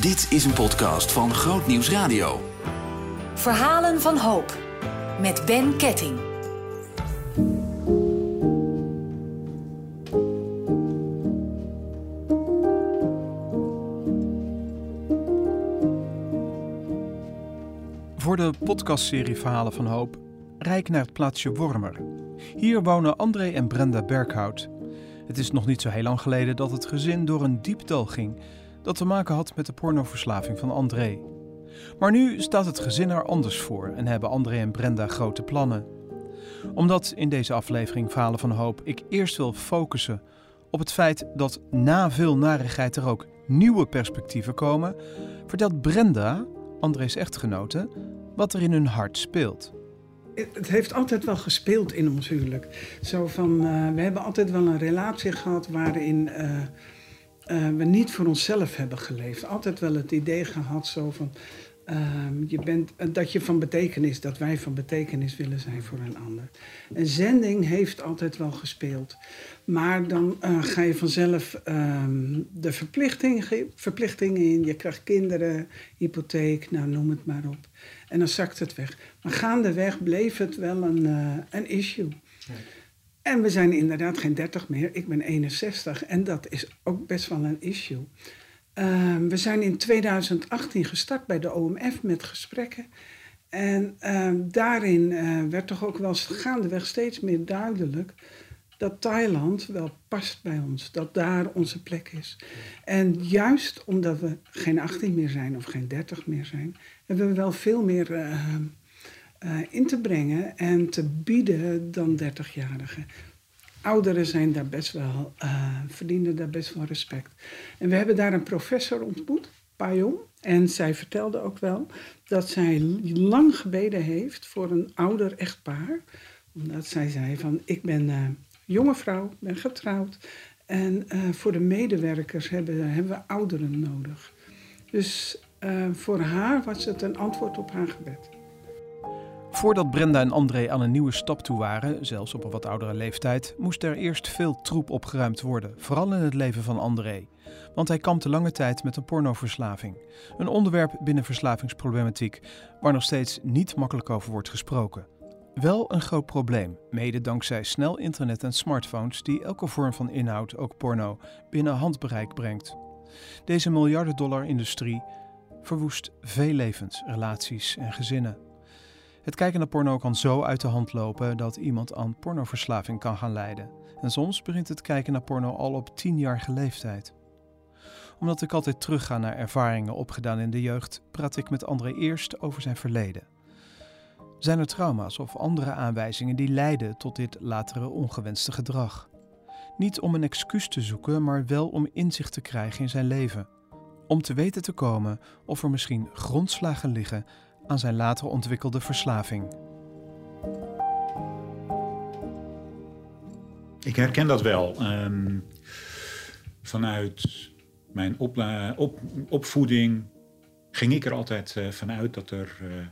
Dit is een podcast van Groot Nieuws Radio. Verhalen van hoop. Met Ben Ketting. Voor de podcastserie Verhalen van Hoop rijk naar het plaatsje Wormer. Hier wonen André en Brenda Berghout. Het is nog niet zo heel lang geleden dat het gezin door een diepdal ging dat te maken had met de pornoverslaving van André. Maar nu staat het gezin er anders voor en hebben André en Brenda grote plannen. Omdat in deze aflevering Verhalen van Hoop ik eerst wil focussen op het feit dat na veel narigheid er ook nieuwe perspectieven komen, vertelt Brenda, André's echtgenote, wat er in hun hart speelt. Het heeft altijd wel gespeeld in ons huwelijk. Zo van, uh, we hebben altijd wel een relatie gehad waarin uh, uh, we niet voor onszelf hebben geleefd. Altijd wel het idee gehad zo van, ehm, je bent, dat je van betekenis, dat wij van betekenis willen zijn voor een ander. En zending heeft altijd wel gespeeld. Maar dan ga je vanzelf ehm, de verplichting, verplichtingen in. Je krijgt kinderen, hypotheek, nou noem het maar op. En dan zakt het weg. Maar gaandeweg bleef het wel een, een issue. Ja. En we zijn inderdaad geen 30 meer. Ik ben 61 en dat is ook best wel een issue. Uh, we zijn in 2018 gestart bij de OMF met gesprekken. En uh, daarin uh, werd toch ook wel gaandeweg steeds meer duidelijk dat Thailand wel past bij ons, dat daar onze plek is. En juist omdat we geen 18 meer zijn of geen 30 meer zijn, hebben we wel veel meer uh, in te brengen en te bieden dan 30-jarigen. Ouderen zijn daar best wel, uh, verdienen daar best wel respect. En we hebben daar een professor ontmoet, Payong. En zij vertelde ook wel dat zij lang gebeden heeft voor een ouder echtpaar. Omdat zij zei van, ik ben jonge vrouw, ben getrouwd. En voor de medewerkers hebben, hebben we ouderen nodig. Dus voor haar was het een antwoord op haar gebed. Voordat Brenda en André aan een nieuwe stap toe waren, zelfs op een wat oudere leeftijd, moest er eerst veel troep opgeruimd worden, vooral in het leven van André. Want hij kampte lange tijd met een pornoverslaving. Een onderwerp binnen verslavingsproblematiek waar nog steeds niet makkelijk over wordt gesproken. Wel een groot probleem, mede dankzij snel internet en smartphones die elke vorm van inhoud, ook porno, binnen handbereik brengt. Deze miljarden dollar industrie verwoest veel levens, relaties en gezinnen. Het kijken naar porno kan zo uit de hand lopen dat iemand aan pornoverslaving kan gaan lijden. En soms begint het kijken naar porno al op tienjarige leeftijd. Omdat ik altijd terugga naar ervaringen opgedaan in de jeugd, praat ik met André eerst over zijn verleden. Zijn er trauma's of andere aanwijzingen die leiden tot dit latere ongewenste gedrag? Niet om een excuus te zoeken, maar wel om inzicht te krijgen in zijn leven. Om te weten te komen of er misschien grondslagen liggen aan zijn later ontwikkelde verslaving. Ik herken dat wel. Um, vanuit mijn opvoeding ging ik er altijd uh, vanuit dat er uh,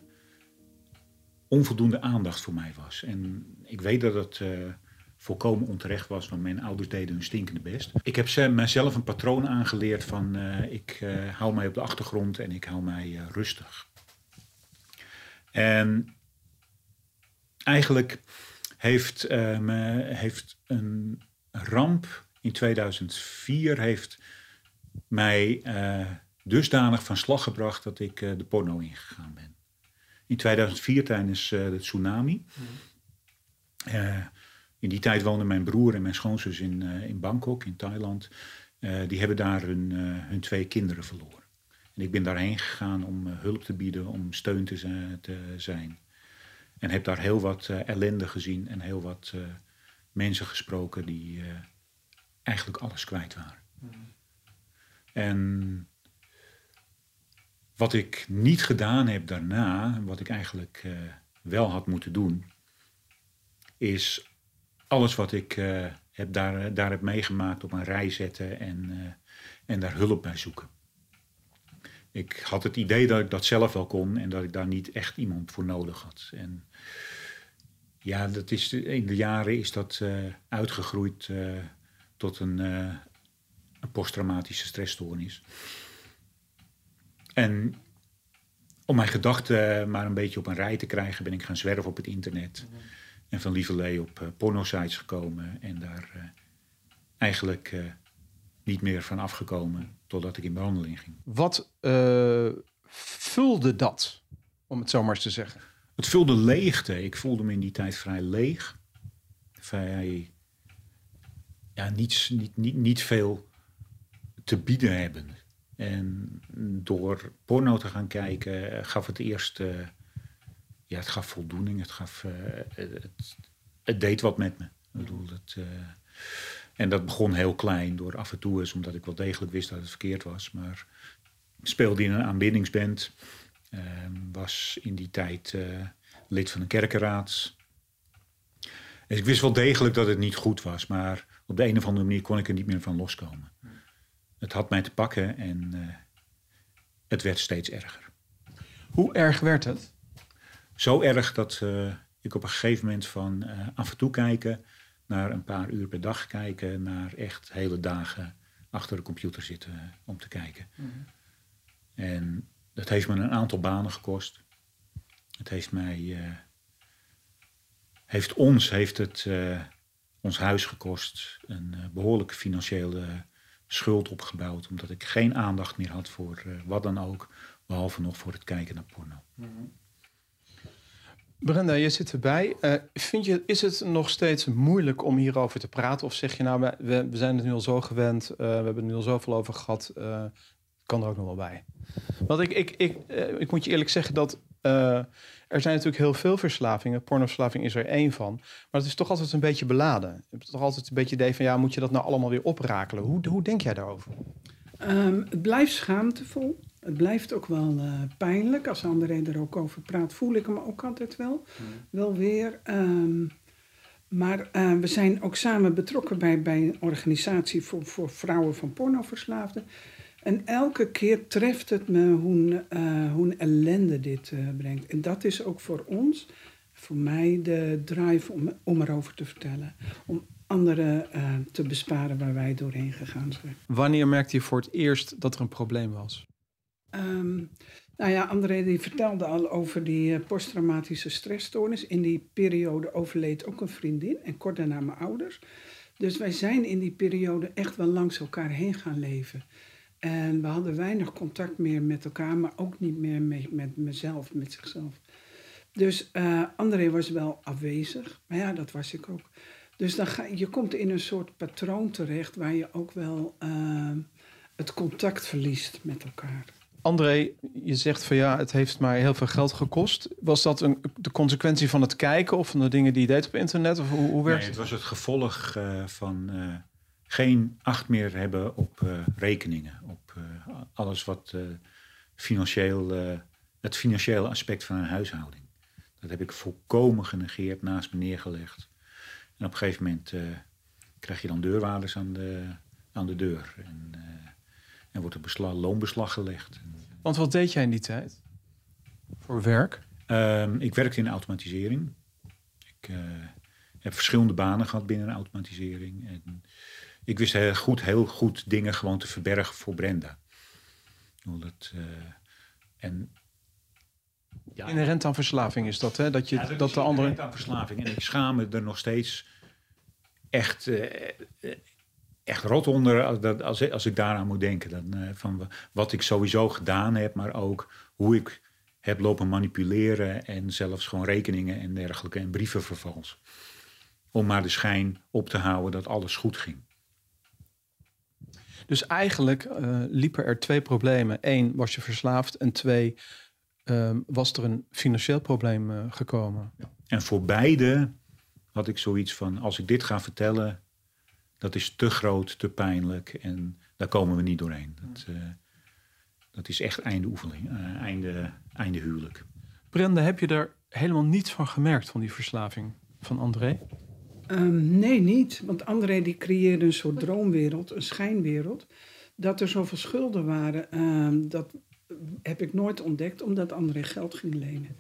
onvoldoende aandacht voor mij was. En ik weet dat het uh, volkomen onterecht was, want mijn ouders deden hun stinkende best. Ik heb mezelf een patroon aangeleerd van ik hou mij op de achtergrond en ik hou mij rustig. En eigenlijk heeft, me, heeft een ramp in 2004 heeft mij dusdanig van slag gebracht dat ik de porno ingegaan ben in 2004 tijdens uh, de tsunami. Uh, in die tijd woonden mijn broer en mijn schoonzus in, in Bangkok, in Thailand. die hebben daar hun, hun twee kinderen verloren. En ik ben daarheen gegaan om hulp te bieden, om steun te, te, zijn. En heb daar heel wat ellende gezien en heel wat mensen gesproken die eigenlijk alles kwijt waren. Mm. En wat ik niet gedaan heb daarna, wat ik eigenlijk uh, wel had moeten doen, is alles wat ik uh, heb daar, daar heb meegemaakt op een rij zetten en, uh, en daar hulp bij zoeken. Ik had het idee dat ik dat zelf wel kon en dat ik daar niet echt iemand voor nodig had. En ja, dat is, in de jaren is dat uitgegroeid tot een, een posttraumatische stressstoornis. En om mijn gedachten maar een beetje op een rij te krijgen, ben ik gaan zwerven op het internet. En van lieverlee op pornosites gekomen en daar eigenlijk niet meer van afgekomen totdat ik in behandeling ging. Wat vulde dat, om het zo maar eens te zeggen? Het vulde leegte. Ik voelde me in die tijd vrij leeg. Vrij, ja, niets, niet, niet, niet veel te bieden hebben. En door porno te gaan kijken gaf het eerst... Uh, ja, het gaf voldoening. Het, gaf, uh, het, het, deed wat met me. Ik bedoel, het, en dat begon heel klein door af en toe eens, omdat ik wel degelijk wist dat het verkeerd was. Maar speelde in een aanbiddingsband. Ehm, was in die tijd lid van een kerkenraad. Dus ik wist wel degelijk dat het niet goed was, maar op de een of andere manier kon ik er niet meer van loskomen. Het had mij te pakken en uh, het werd steeds erger. Hoe erg werd het? Zo erg dat uh, ik op een gegeven moment van af en toe kijken naar een paar uur per dag kijken, naar echt hele dagen achter de computer zitten om te kijken. Mm -hmm. En dat heeft me een aantal banen gekost. Het heeft mij, heeft ons, heeft het ons huis gekost, een behoorlijke financiële schuld opgebouwd. Omdat ik geen aandacht meer had voor uh, wat dan ook. Behalve nog voor het kijken naar porno. Mm -hmm. Brenda, je zit erbij. Uh, vind je, is het nog steeds moeilijk om hierover te praten? Of zeg je nou, we, we zijn het nu al zo gewend. Uh, we hebben er nu al zoveel over gehad. kan er ook nog wel bij. Want ik, ik, ik, ik moet je eerlijk zeggen dat er zijn natuurlijk heel veel verslavingen. Pornoverslaving is er één van. Maar het is toch altijd een beetje beladen. Je hebt toch altijd een beetje idee van... ja, moet je dat nou allemaal weer oprakelen? Hoe, hoe denk jij daarover? Um, het blijft schaamtevol. Het blijft ook wel uh, pijnlijk. Als André er ook over praat, voel ik hem ook altijd wel. Wel weer. Um, maar uh, we zijn ook samen betrokken bij, bij een organisatie voor, voor vrouwen van pornoverslaafden. En elke keer treft het me hoe, uh, hoe een ellende dit uh, brengt. En dat is ook voor ons, voor mij, de drive om, om erover te vertellen. Om anderen uh, te besparen waar wij doorheen gegaan zijn. Wanneer merkte je voor het eerst dat er een probleem was? Um, nou ja, André die vertelde al over die posttraumatische stressstoornis. In die periode overleed ook een vriendin en kort daarna mijn ouders. Dus wij zijn in die periode echt wel langs elkaar heen gaan leven. En we hadden weinig contact meer met elkaar, maar ook niet meer met, met mezelf, met zichzelf. Dus uh, André was wel afwezig, maar ja, dat was ik ook. Dus dan ga, je komt in een soort patroon terecht waar je ook wel uh, het contact verliest met elkaar. André, je zegt van ja, het heeft mij heel veel geld gekost. Was dat een, de consequentie van het kijken of van de dingen die je deed op internet? Of hoe, hoe werkt nee, het? was het gevolg uh, van geen acht meer hebben op uh, rekeningen, op alles wat financieel, het financiële aspect van een huishouding. Dat heb ik volkomen genegeerd, naast me neergelegd. En op een gegeven moment krijg je dan deurwaarders aan de, aan de deur. En, en wordt er beslag, loonbeslag gelegd. Want wat deed jij in die tijd? Voor werk? Um, ik werkte in automatisering. Ik heb verschillende banen gehad binnen automatisering. En ik wist heel goed, heel goed dingen gewoon te verbergen voor Brenda. Dat, uh, en, ja, Inherent aan verslaving is dat, hè? Dat, je, ja, dat, dat de andere. aan verslaving. En ik schaam me er nog steeds echt, uh, echt rot onder als, als, als ik daaraan moet denken. Dan, uh, van wat ik sowieso gedaan heb, maar ook hoe ik heb lopen manipuleren en zelfs gewoon rekeningen en dergelijke en brieven vervals. Om maar de schijn op te houden dat alles goed ging. Dus eigenlijk uh, liepen er twee problemen. Eén, was je verslaafd. En twee, uh, was er een financieel probleem uh, gekomen. Ja. En voor beide had ik zoiets van, als ik dit ga vertellen, dat is te groot, te pijnlijk. En daar komen we niet doorheen. Dat, dat is echt einde oefening, einde, einde huwelijk. Brenda, heb je er helemaal niets van gemerkt van die verslaving van André? Um, nee, niet. Want André die creëerde een soort droomwereld, een schijnwereld. Dat er zoveel schulden waren, um, dat heb ik nooit ontdekt, omdat André geld ging lenen.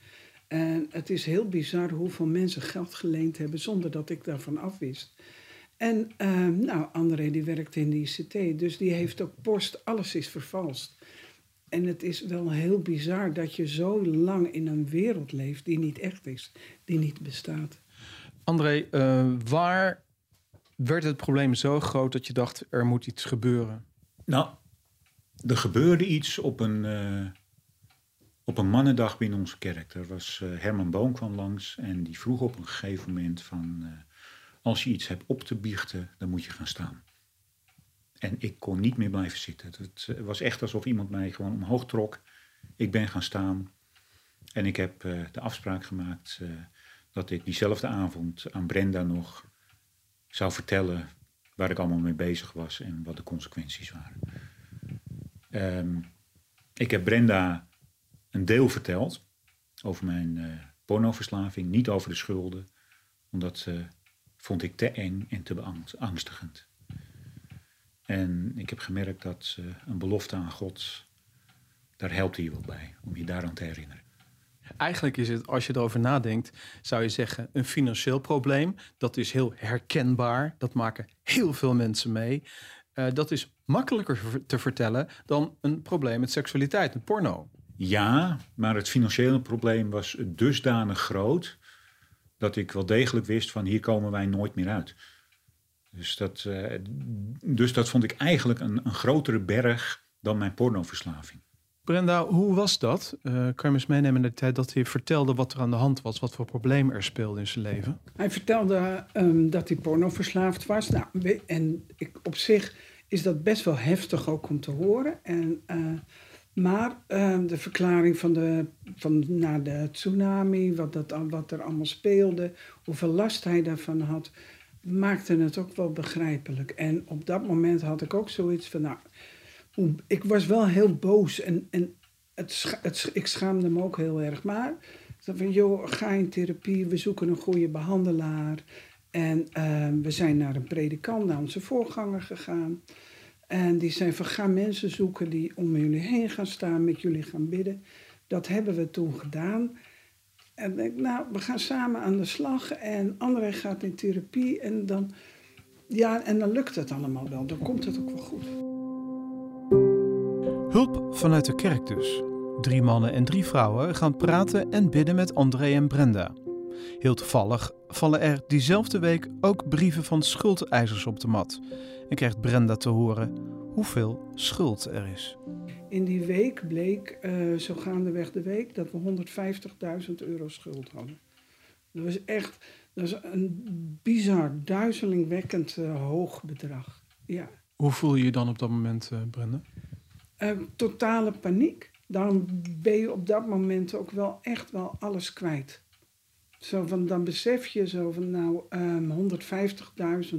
En het is heel bizar hoeveel mensen geld geleend hebben zonder dat ik daarvan afwist. En um, nou, André die werkt in de ICT, dus die heeft ook post, alles is vervalst. En het is wel heel bizar dat je zo lang in een wereld leeft die niet echt is, die niet bestaat. André, uh, waar werd het probleem zo groot dat je dacht er moet iets gebeuren? Nou, er gebeurde iets op een, uh, op een mannendag binnen onze kerk. Er was uh, Herman Boom kwam langs en die vroeg op een gegeven moment van als je iets hebt op te biechten, dan moet je gaan staan. En ik kon niet meer blijven zitten. Het was echt alsof iemand mij gewoon omhoog trok. Ik ben gaan staan. En ik heb uh, de afspraak gemaakt uh, dat ik diezelfde avond aan Brenda nog zou vertellen waar ik allemaal mee bezig was en wat de consequenties waren. Um, ik heb Brenda een deel verteld over mijn uh, pornoverslaving, niet over de schulden, omdat vond ik te eng en te beangstigend. En ik heb gemerkt dat uh, een belofte aan God, daar helpt hij wel bij, om je daaraan te herinneren. Eigenlijk is het, als je erover nadenkt, zou je zeggen een financieel probleem. Dat is heel herkenbaar. Dat maken heel veel mensen mee. Uh, dat is makkelijker te vertellen dan een probleem met seksualiteit, met porno. Ja, maar het financiële probleem was dusdanig groot dat ik wel degelijk wist van hier komen wij nooit meer uit. Dus dat, uh, dus dat vond ik eigenlijk een, een grotere berg dan mijn pornoverslaving. Brenda, hoe was dat? Uh, kan je me eens meenemen in de tijd dat hij vertelde wat er aan de hand was, wat voor probleem er speelde in zijn leven? Hij vertelde um, dat hij pornoverslaafd was. Nou, en ik, op zich is dat best wel heftig ook om te horen. En, uh, maar uh, de verklaring van, de, van na de tsunami, wat, dat, wat er allemaal speelde, hoeveel last hij daarvan had, maakte het ook wel begrijpelijk. En op dat moment had ik ook zoiets van, nou, ik was wel heel boos en, en het, ik schaamde me ook heel erg. Maar van, joh, ga in therapie, we zoeken een goede behandelaar. En uh, we zijn naar een predikant, naar onze voorganger gegaan. En die zei van, ga mensen zoeken die om jullie heen gaan staan, met jullie gaan bidden. Dat hebben we toen gedaan. En denk, nou, we gaan samen aan de slag en André gaat in therapie en dan, ja, en dan lukt het allemaal wel. Dan komt het ook wel goed. Hulp vanuit de kerk dus. Drie mannen en drie vrouwen gaan praten en bidden met André en Brenda. Heel toevallig vallen er diezelfde week ook brieven van schuldeisers op de mat. En krijgt Brenda te horen hoeveel schuld er is. In die week bleek, uh, zo gaandeweg de week, dat we 150.000 euro schuld hadden. Dat was echt dat is een bizar, duizelingwekkend uh, hoog bedrag. Ja. Hoe voel je je dan op dat moment, uh, Brenda? totale paniek. Dan ben je op dat moment ook wel echt wel alles kwijt. Zo van, dan besef je zo van, nou, um, 150.000 is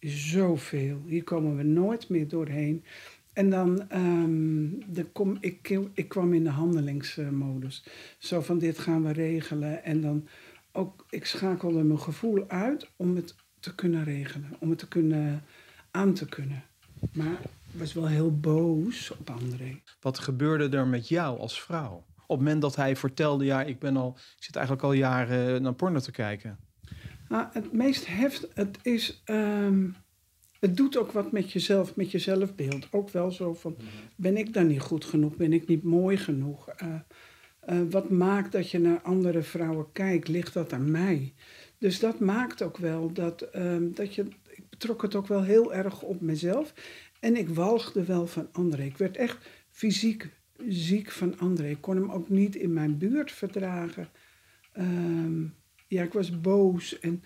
zoveel. Hier komen we nooit meer doorheen. En dan um, de kom, ik, ik kwam in de handelingsmodus. Zo van dit gaan we regelen. En dan ook, ik schakelde mijn gevoel uit om het te kunnen regelen. Om het te kunnen, aan te kunnen. Maar ik was wel heel boos op André. Wat gebeurde er met jou als vrouw? Op het moment dat hij vertelde, ja, ik ben al, ik zit eigenlijk al jaren naar porno te kijken. Nou, het meest heft, het is, um, het doet ook wat met jezelf, met je zelfbeeld. Ook wel zo van, ben ik dan niet goed genoeg? Ben ik niet mooi genoeg? Uh, uh, wat maakt dat je naar andere vrouwen kijkt? Ligt dat aan mij? Dus dat maakt ook wel dat, um, dat je, ik betrok het ook wel heel erg op mezelf. En ik walgde wel van André. Ik werd echt fysiek ziek van André. Ik kon hem ook niet in mijn buurt verdragen. Um, ja, ik was boos en,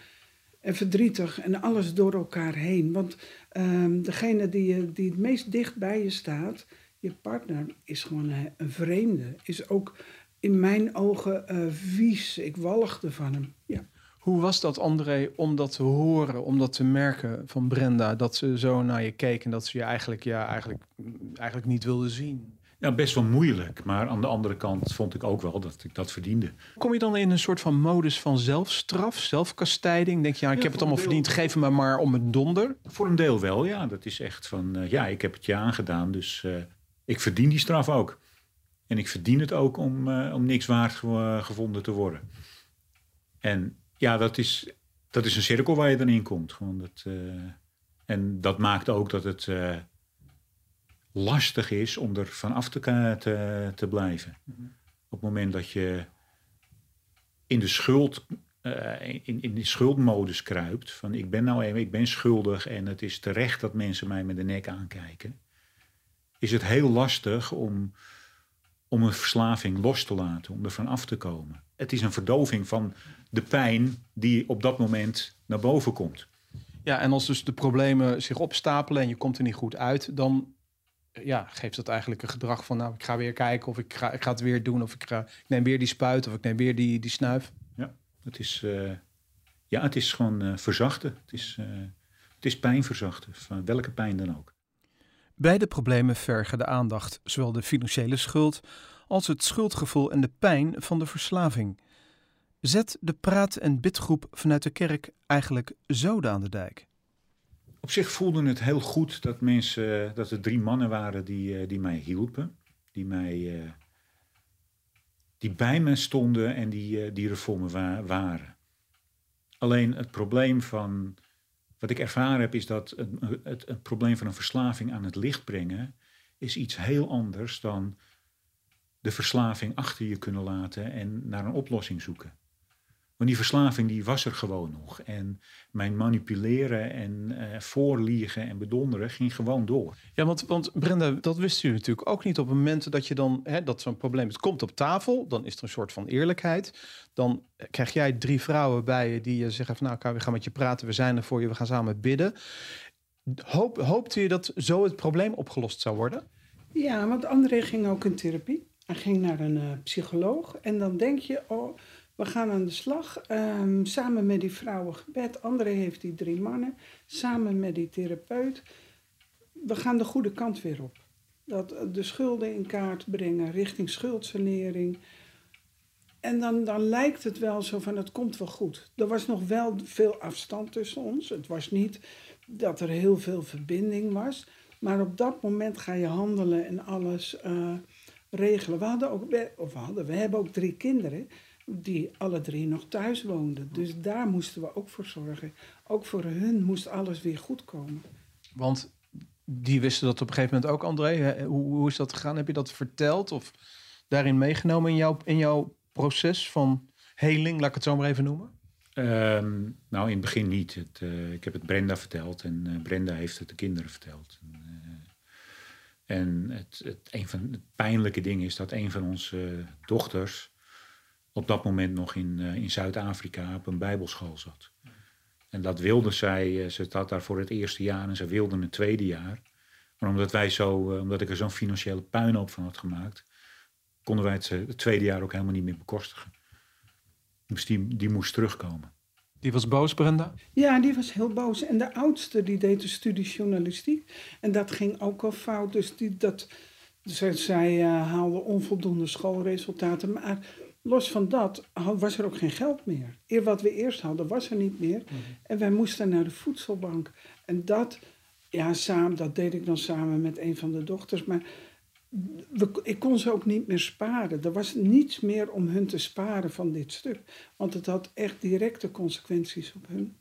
en verdrietig en alles door elkaar heen. Want um, degene die, die het meest dicht bij je staat, je partner, is gewoon een, vreemde. Is ook in mijn ogen uh, vies. Ik walgde van hem. Ja. Hoe was dat, André, om dat te horen, om dat te merken van Brenda, dat ze zo naar je keek en dat ze je eigenlijk, ja, eigenlijk, eigenlijk niet wilde zien? Ja, best wel moeilijk. Maar aan de andere kant vond ik ook wel dat ik dat verdiende. Kom je dan in een soort van modus van zelfstraf, zelfkastijding? Denk je, ja, ik ja, heb het allemaal verdiend, geef me maar om het donder? Voor een deel wel, ja. Dat is echt van, uh, ja, ik heb het je aangedaan, dus uh, ik verdien die straf ook. En ik verdien het ook om, uh, om niks waard gevonden te worden. En ja, dat is, dat is een cirkel waar je dan in komt. Gewoon dat, en dat maakt ook dat het lastig is om er vanaf te, te, te blijven. Op het moment dat je in de schuld, uh, in, in die schuldmodus kruipt, van ik ben nou even, ik ben schuldig en het is terecht dat mensen mij met de nek aankijken, is het heel lastig om, om een verslaving los te laten, om er van af te komen. Het is een verdoving van de pijn die op dat moment naar boven komt. Ja, en als dus de problemen zich opstapelen en je komt er niet goed uit, dan ja, geeft dat eigenlijk een gedrag van, nou, ik ga weer kijken of ik ga, ik ga het weer doen of ik, ga, ik neem weer die spuit of ik neem weer die, die snuif. Ja, het is, uh, ja, het is gewoon uh, verzachten. Het is, uh, het is pijn verzachten, van welke pijn dan ook. Beide problemen vergen de aandacht, zowel de financiële schuld als het schuldgevoel en de pijn van de verslaving. Zet de praat- en bidgroep vanuit de kerk eigenlijk zoden aan de dijk? Op zich voelde het heel goed dat mensen, dat er drie mannen waren die, eh, die mij hielpen. Die, mij, eh, die bij me stonden en die, eh, die er voor me waren. Alleen het probleem van, wat ik ervaren heb, is dat het, het probleem van een verslaving aan het licht brengen, is iets heel anders dan de verslaving achter je kunnen laten en naar een oplossing zoeken. Want die verslaving die was er gewoon nog. En mijn manipuleren en uh, voorliegen en bedonderen ging gewoon door. Ja, want, want Brenda, dat wist u natuurlijk ook niet op het moment dat je dan, hè, dat zo'n probleem het komt op tafel, dan is er een soort van eerlijkheid. Dan krijg jij drie vrouwen bij je die je zeggen van nou, we gaan met je praten, we zijn er voor je, we gaan samen bidden. Hoop, hoopte je dat zo het probleem opgelost zou worden? Ja, want André ging ook in therapie. Hij ging naar een uh, psycholoog en dan denk je, oh, we gaan aan de slag um, samen met die vrouwengebed. André heeft die drie mannen. Samen met die therapeut. We gaan de goede kant weer op. Dat de schulden in kaart brengen richting schuldsanering. En dan, dan lijkt het wel zo van het komt wel goed. Er was nog wel veel afstand tussen ons. Het was niet dat er heel veel verbinding was. Maar op dat moment ga je handelen en alles uh, regelen. We hadden ook, of hadden, we hebben ook drie kinderen die alle drie nog thuis woonden. Dus daar moesten we ook voor zorgen. Ook voor hun moest alles weer goed komen. Want die wisten dat op een gegeven moment ook, André. Hoe, hoe is dat gegaan? Heb je dat verteld of daarin meegenomen in, jouw in jouw proces van heling, laat ik het zo maar even noemen? Um, nou, in het begin niet. Het, uh, ik heb het Brenda verteld en uh, Brenda heeft het de kinderen verteld. En, uh, en het, het, een van de pijnlijke dingen is dat een van onze dochters op dat moment nog in, uh, in Zuid-Afrika op een bijbelschool zat. En dat wilde zij, uh, ze zat daar voor het eerste jaar en ze wilde een tweede jaar. Maar omdat, wij zo, uh, omdat ik er zo'n financiële puinhoop van had gemaakt, konden wij het, het, tweede jaar ook helemaal niet meer bekostigen. Dus die, die moest terugkomen. Die was boos, Brenda? Ja, die was heel boos. En de oudste die deed de studie journalistiek. En dat ging ook al fout. Dus die, dat, zij, zij haalde onvoldoende schoolresultaten. Maar los van dat was er ook geen geld meer. Eer wat we eerst hadden, was er niet meer. Mhm. En wij moesten naar de voedselbank. En dat, ja, samen, dat deed ik dan samen met een van de dochters. Maar we, ik kon ze ook niet meer sparen. Er was niets meer om hun te sparen van dit stuk. Want het had echt directe consequenties op hun.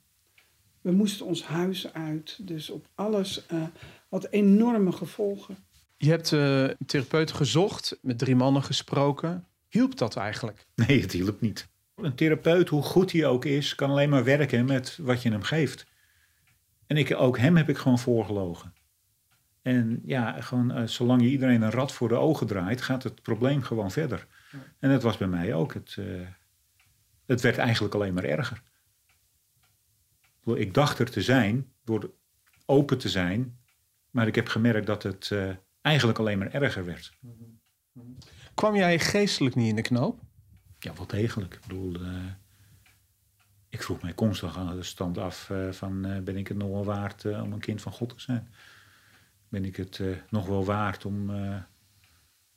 We moesten ons huis uit. Dus op alles uh, had enorme gevolgen. Je hebt uh, een therapeut gezocht, met drie mannen gesproken. Hielp dat eigenlijk? Nee, het hielp niet. Een therapeut, hoe goed hij ook is, kan alleen maar werken met wat je hem geeft. En ik, ook hem heb ik gewoon voorgelogen. En ja, gewoon, uh, zolang je iedereen een rad voor de ogen draait, gaat het probleem gewoon verder. En dat was bij mij ook. Het, uh, het werd eigenlijk alleen maar erger. Ik dacht er te zijn, door open te zijn, maar ik heb gemerkt dat het uh, eigenlijk alleen maar erger werd. Kwam jij geestelijk niet in de knoop? Ja, wel degelijk. Ik bedoel, uh, ik vroeg mij constant aan de stand af uh, van uh, ben ik het nog wel waard om een kind van God te zijn? Ben ik het nog wel waard om,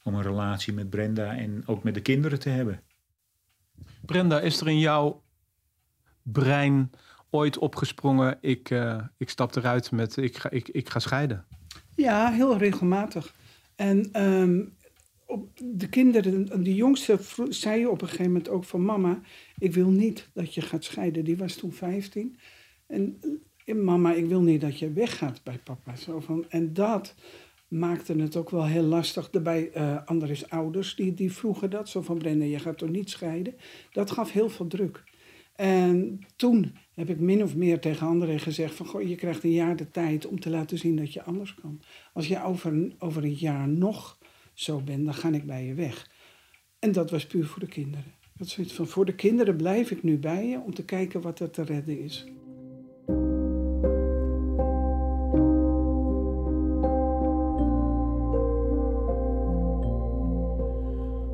om een relatie met Brenda en ook met de kinderen te hebben? Brenda, is er in jouw brein ooit opgesprongen, ik, ik stap eruit met ik ga, ik, ik ga scheiden? Ja, heel regelmatig. En um, de kinderen, de jongste zei op een gegeven moment ook van mama, ik wil niet dat je gaat scheiden. Die was toen 15. En mama, ik wil niet dat je weggaat bij papa. Zo van, en dat maakte het ook wel heel lastig. Daarbij uh, Andres ouders, die, die vroegen dat. Zo van, Brenda, je gaat toch niet scheiden? Dat gaf heel veel druk. En toen heb ik min of meer tegen André gezegd van... Goh, je krijgt een jaar de tijd om te laten zien dat je anders kan. Als je over, over een jaar nog zo bent, dan ga ik bij je weg. En dat was puur voor de kinderen. Dat zoiets van, voor de kinderen blijf ik nu bij je om te kijken wat er te redden is.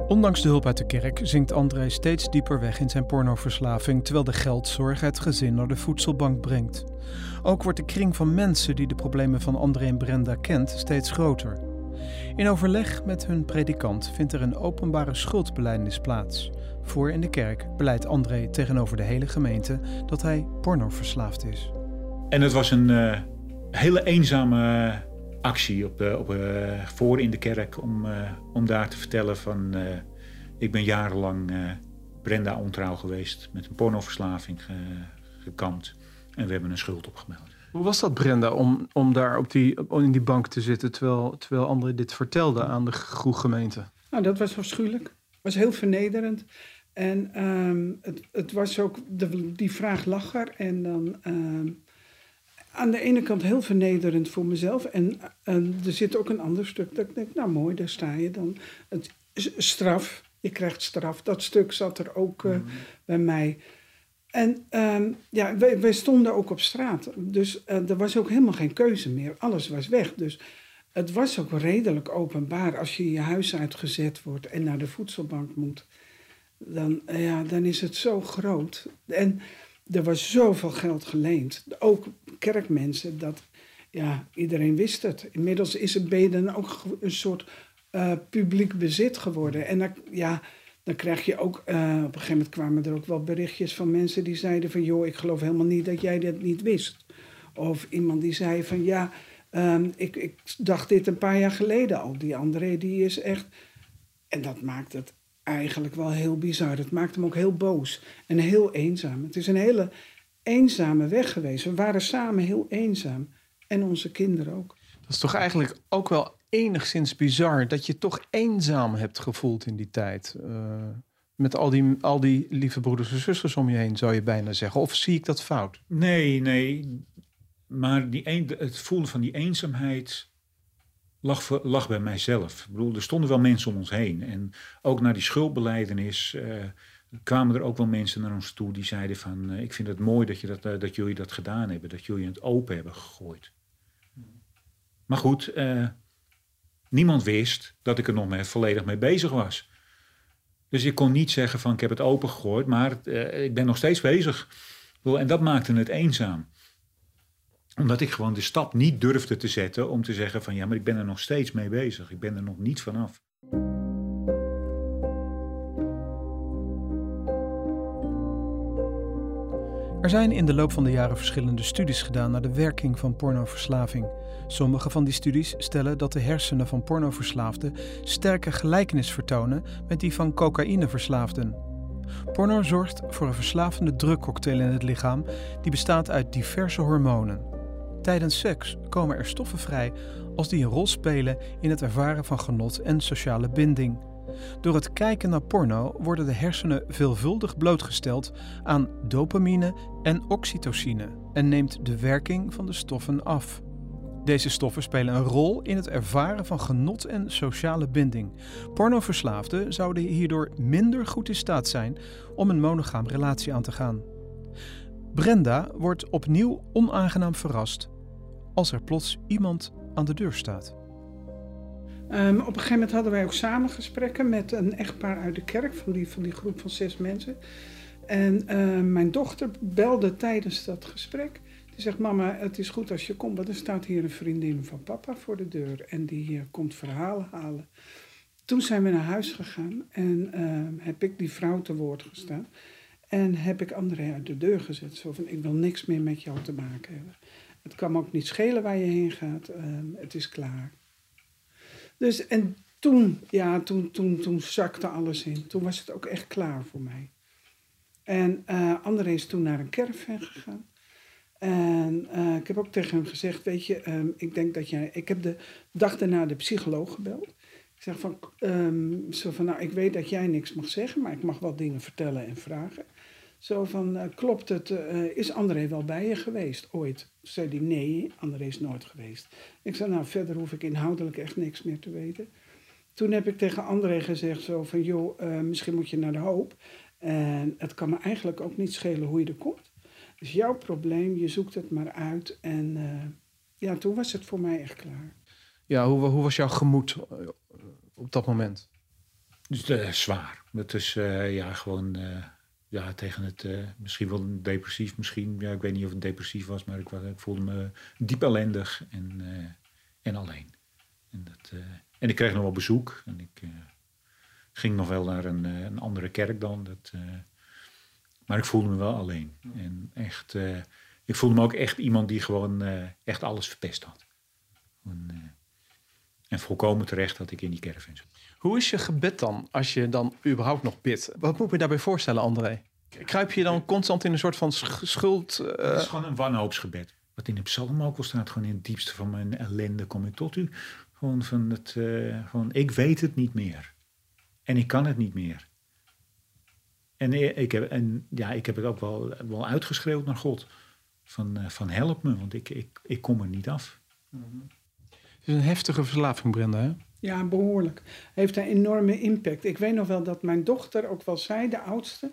Ondanks de hulp uit de kerk zinkt André steeds dieper weg in zijn pornoverslaving, terwijl de geldzorg het gezin naar de voedselbank brengt. Ook wordt de kring van mensen die de problemen van André en Brenda kent steeds groter. In overleg met hun predikant vindt er een openbare schuldbeleidenis plaats. Voor in de kerk beleidt André tegenover de hele gemeente dat hij pornoverslaafd is. En het was een uh, hele eenzame actie op, de, op, voor in de kerk om, om daar te vertellen van ik ben jarenlang Brenda ontrouw geweest met een pornoverslaving ge, gekampt en we hebben een schuld opgemeld. Hoe was dat Brenda om, om daar op die, om in die bank te zitten terwijl, terwijl anderen dit vertelden aan de gemeente? Nou, dat was afschuwelijk. Het was heel vernederend. En um, het, het was ook, de, die vraag lag er en dan... Um, aan de ene kant heel vernederend voor mezelf. En, en, er zit ook een ander stuk dat ik denk, nou mooi, daar sta je dan. Het, straf, je krijgt straf. Dat stuk zat er ook uh, bij mij. En um, ja, wij, stonden ook op straat. Dus uh, er was ook helemaal geen keuze meer. Alles was weg. Dus het was ook redelijk openbaar. Als je je huis uitgezet wordt en naar de voedselbank moet, dan, uh, ja, dan is het zo groot. En er was zoveel geld geleend. Ook kerkmensen, dat ja, iedereen wist het. Inmiddels is het beden ook een soort uh, publiek bezit geworden. En ja, dan krijg je ook, uh, op een gegeven moment kwamen er ook wel berichtjes van mensen die zeiden van, joh, ik geloof helemaal niet dat jij dat niet wist. Of iemand die zei van, ja, um, ik, ik dacht dit een paar jaar geleden al. Die André, die is echt... En dat maakt het eigenlijk wel heel bizar. Het maakt hem ook heel boos en heel eenzaam. Het is een hele eenzame weg geweest. We waren samen heel eenzaam. En onze kinderen ook. Dat is toch eigenlijk ook wel enigszins bizar dat je toch eenzaam hebt gevoeld in die tijd. Uh, met al die, al die lieve broeders en zusters om je heen, zou je bijna zeggen. Of zie ik dat fout? Nee, nee. Maar die een, het voelen van die eenzaamheid lag, lag bij mijzelf. Ik bedoel, er stonden wel mensen om ons heen. En ook naar die schuldbeleidenis uh, kwamen er ook wel mensen naar ons toe die zeiden van... Uh, ik vind het mooi dat, je dat, dat jullie dat gedaan hebben. Dat jullie het open hebben gegooid. Maar goed, niemand wist dat ik er nog mee, volledig mee bezig was. Dus ik kon niet zeggen van ik heb het open gegooid, maar ik ben nog steeds bezig. En dat maakte het eenzaam omdat ik gewoon de stap niet durfde te zetten om te zeggen van ja, maar ik ben er nog steeds mee bezig. Ik ben er nog niet vanaf. Er zijn in de loop van de jaren verschillende studies gedaan naar de werking van pornoverslaving. Sommige van die studies stellen dat de hersenen van pornoverslaafden sterke gelijkenis vertonen met die van cocaïneverslaafden. Porno zorgt voor een verslavende drugcocktail in het lichaam die bestaat uit diverse hormonen. Tijdens seks komen er stoffen vrij als die een rol spelen in het ervaren van genot en sociale binding. Door het kijken naar porno worden de hersenen veelvuldig blootgesteld aan dopamine en oxytocine en neemt de werking van de stoffen af. Deze stoffen spelen een rol in het ervaren van genot en sociale binding. Pornoverslaafden zouden hierdoor minder goed in staat zijn om een monogaam relatie aan te gaan. Brenda wordt opnieuw onaangenaam verrast als er plots iemand aan de deur staat. Um, op een gegeven moment hadden wij ook samen gesprekken met een echtpaar uit de kerk, van die, van die groep van zes mensen. En uh, mijn dochter belde tijdens dat gesprek. Die zegt: Mama, het is goed als je komt, want er staat hier een vriendin van papa voor de deur. En die uh, komt verhalen halen. Toen zijn we naar huis gegaan en uh, heb ik die vrouw te woord gestaan. En heb ik André uit de deur gezet. Zo van: Ik wil niks meer met jou te maken hebben. Het kan me ook niet schelen waar je heen gaat. Ehm, het is klaar. Dus en toen, ja, toen, toen, toen zakte alles in. Toen was het ook echt klaar voor mij. En uh, André is toen naar een caravan gegaan. En eh, ik heb ook tegen hem gezegd, weet je, ehm, ik denk dat jij... Ik heb de dag daarna de psycholoog gebeld. Ik zeg van, ehm, zo van, nou, ik weet dat jij niks mag zeggen, maar ik mag wel dingen vertellen en vragen. Zo van, eh, klopt het, eh, is André wel bij je geweest ooit? Zei hij, nee, André is nooit geweest. Ik zei, nou, verder hoef ik inhoudelijk echt niks meer te weten. Toen heb ik tegen André gezegd zo van, joh, eh, misschien moet je naar de hoop. En het kan me eigenlijk ook niet schelen hoe je er komt. Dus jouw probleem, je zoekt het maar uit. En eh, ja, toen was het voor mij echt klaar. Ja, hoe, hoe was jouw gemoed op dat moment? Dus zwaar. Het is eh, ja, gewoon eh, ja, tegen het, eh, misschien wel depressief, misschien, ja, ik weet niet of het depressief was, maar ik, ik voelde me diep ellendig en, eh, en alleen. En, dat, eh, en ik kreeg nog wel bezoek en ik ging nog wel naar een, een andere kerk dan. Dat, maar ik voelde me wel alleen. En echt, ik voelde me ook echt iemand die gewoon echt alles verpest had. En, en volkomen terecht dat ik in die caravan zat. Hoe is je gebed dan, als je dan überhaupt nog bidt? Wat moet me daarbij voorstellen, André? Kruip je dan constant in een soort van sch- schuld? eh, Het is gewoon een wanhoopsgebed. Wat in de psalm ook al staat, gewoon in het diepste van mijn ellende kom ik tot u. Gewoon van het, eh, gewoon, ik weet het niet meer. En ik kan het niet meer. En, eh, ik heb, en ja, ik heb het ook wel, wel uitgeschreeuwd naar God. Van, van help me, want ik, ik, ik kom er niet af. Het is een heftige verslaving, Brenda. Hè? Ja, behoorlijk. Heeft een enorme impact. Ik weet nog wel dat mijn dochter ook wel zei, de oudste.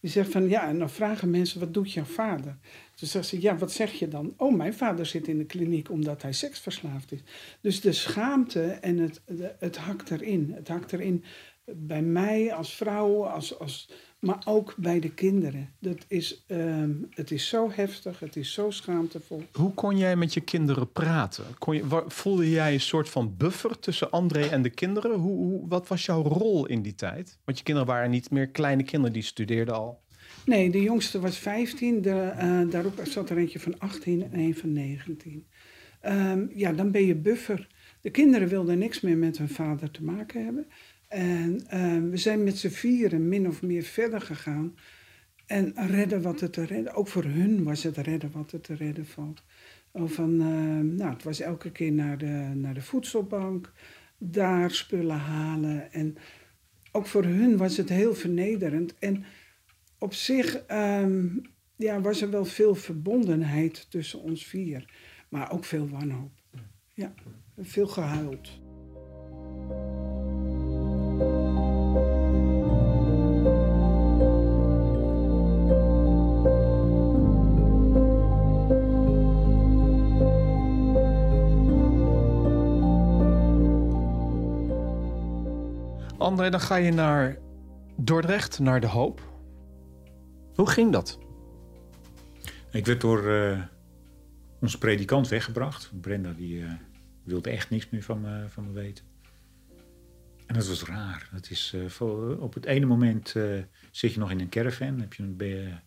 Die zegt van, ja, en dan vragen mensen, wat doet jouw vader? Toen zegt ze, ja, wat zeg je dan? Oh, mijn vader zit in de kliniek omdat hij seksverslaafd is. Dus de schaamte en het, het hakt erin. Het hakt erin bij mij als vrouw, als, als, maar ook bij de kinderen. Dat is, ehm, het is zo heftig, het is zo schaamtevol. Hoe kon jij met je kinderen praten? Kon je, voelde jij een soort van buffer tussen André en de kinderen? Hoe, hoe, wat was jouw rol in die tijd? Want je kinderen waren niet meer kleine kinderen, die studeerden al. Nee, de jongste was 15. De, eh, daarop zat er eentje van 18 en een van 19. Ehm, ja, dan ben je buffer. De kinderen wilden niks meer met hun vader te maken hebben. En ehm, we zijn met z'n vieren min of meer verder gegaan. En redden wat er te redden. Ook voor hun was het redden wat er te redden valt. Van, ehm, nou, het was elke keer naar de, naar de voedselbank. Daar spullen halen. En ook voor hun was het heel vernederend. En op zich ehm, ja, was er wel veel verbondenheid tussen ons vier. Maar ook veel wanhoop. Ja, veel gehuild. André, dan ga je naar Dordrecht, naar de Hoop. Hoe ging dat? Ik werd door eh, onze predikant weggebracht. Brenda die eh, wilde echt niks meer van me, van weten. En dat was raar. Dat is, eh, op het ene moment zit je nog in een caravan, heb je, een,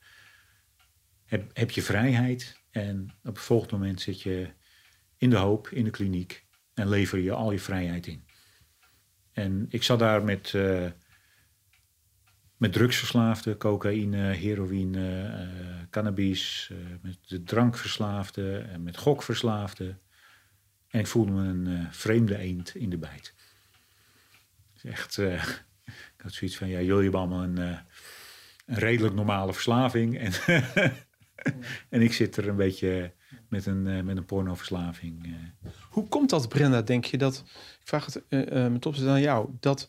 heb, heb je vrijheid. En op het volgende moment zit je in de hoop, in de kliniek. En lever je al je vrijheid in. En ik zat daar met, eh, met drugsverslaafden, cocaïne, heroïne, eh, cannabis, eh, met de drankverslaafden, en met gokverslaafden. En ik voelde me een vreemde eend in de bijt. Echt, ik had zoiets van, ja, jullie hebben allemaal een, een redelijk normale verslaving. En, en ik zit er een beetje met een, eh, met een pornoverslaving. eh. Hoe komt dat, Brenda, denk je? Dat, ik vraag het eh, met opzet aan jou. Dat,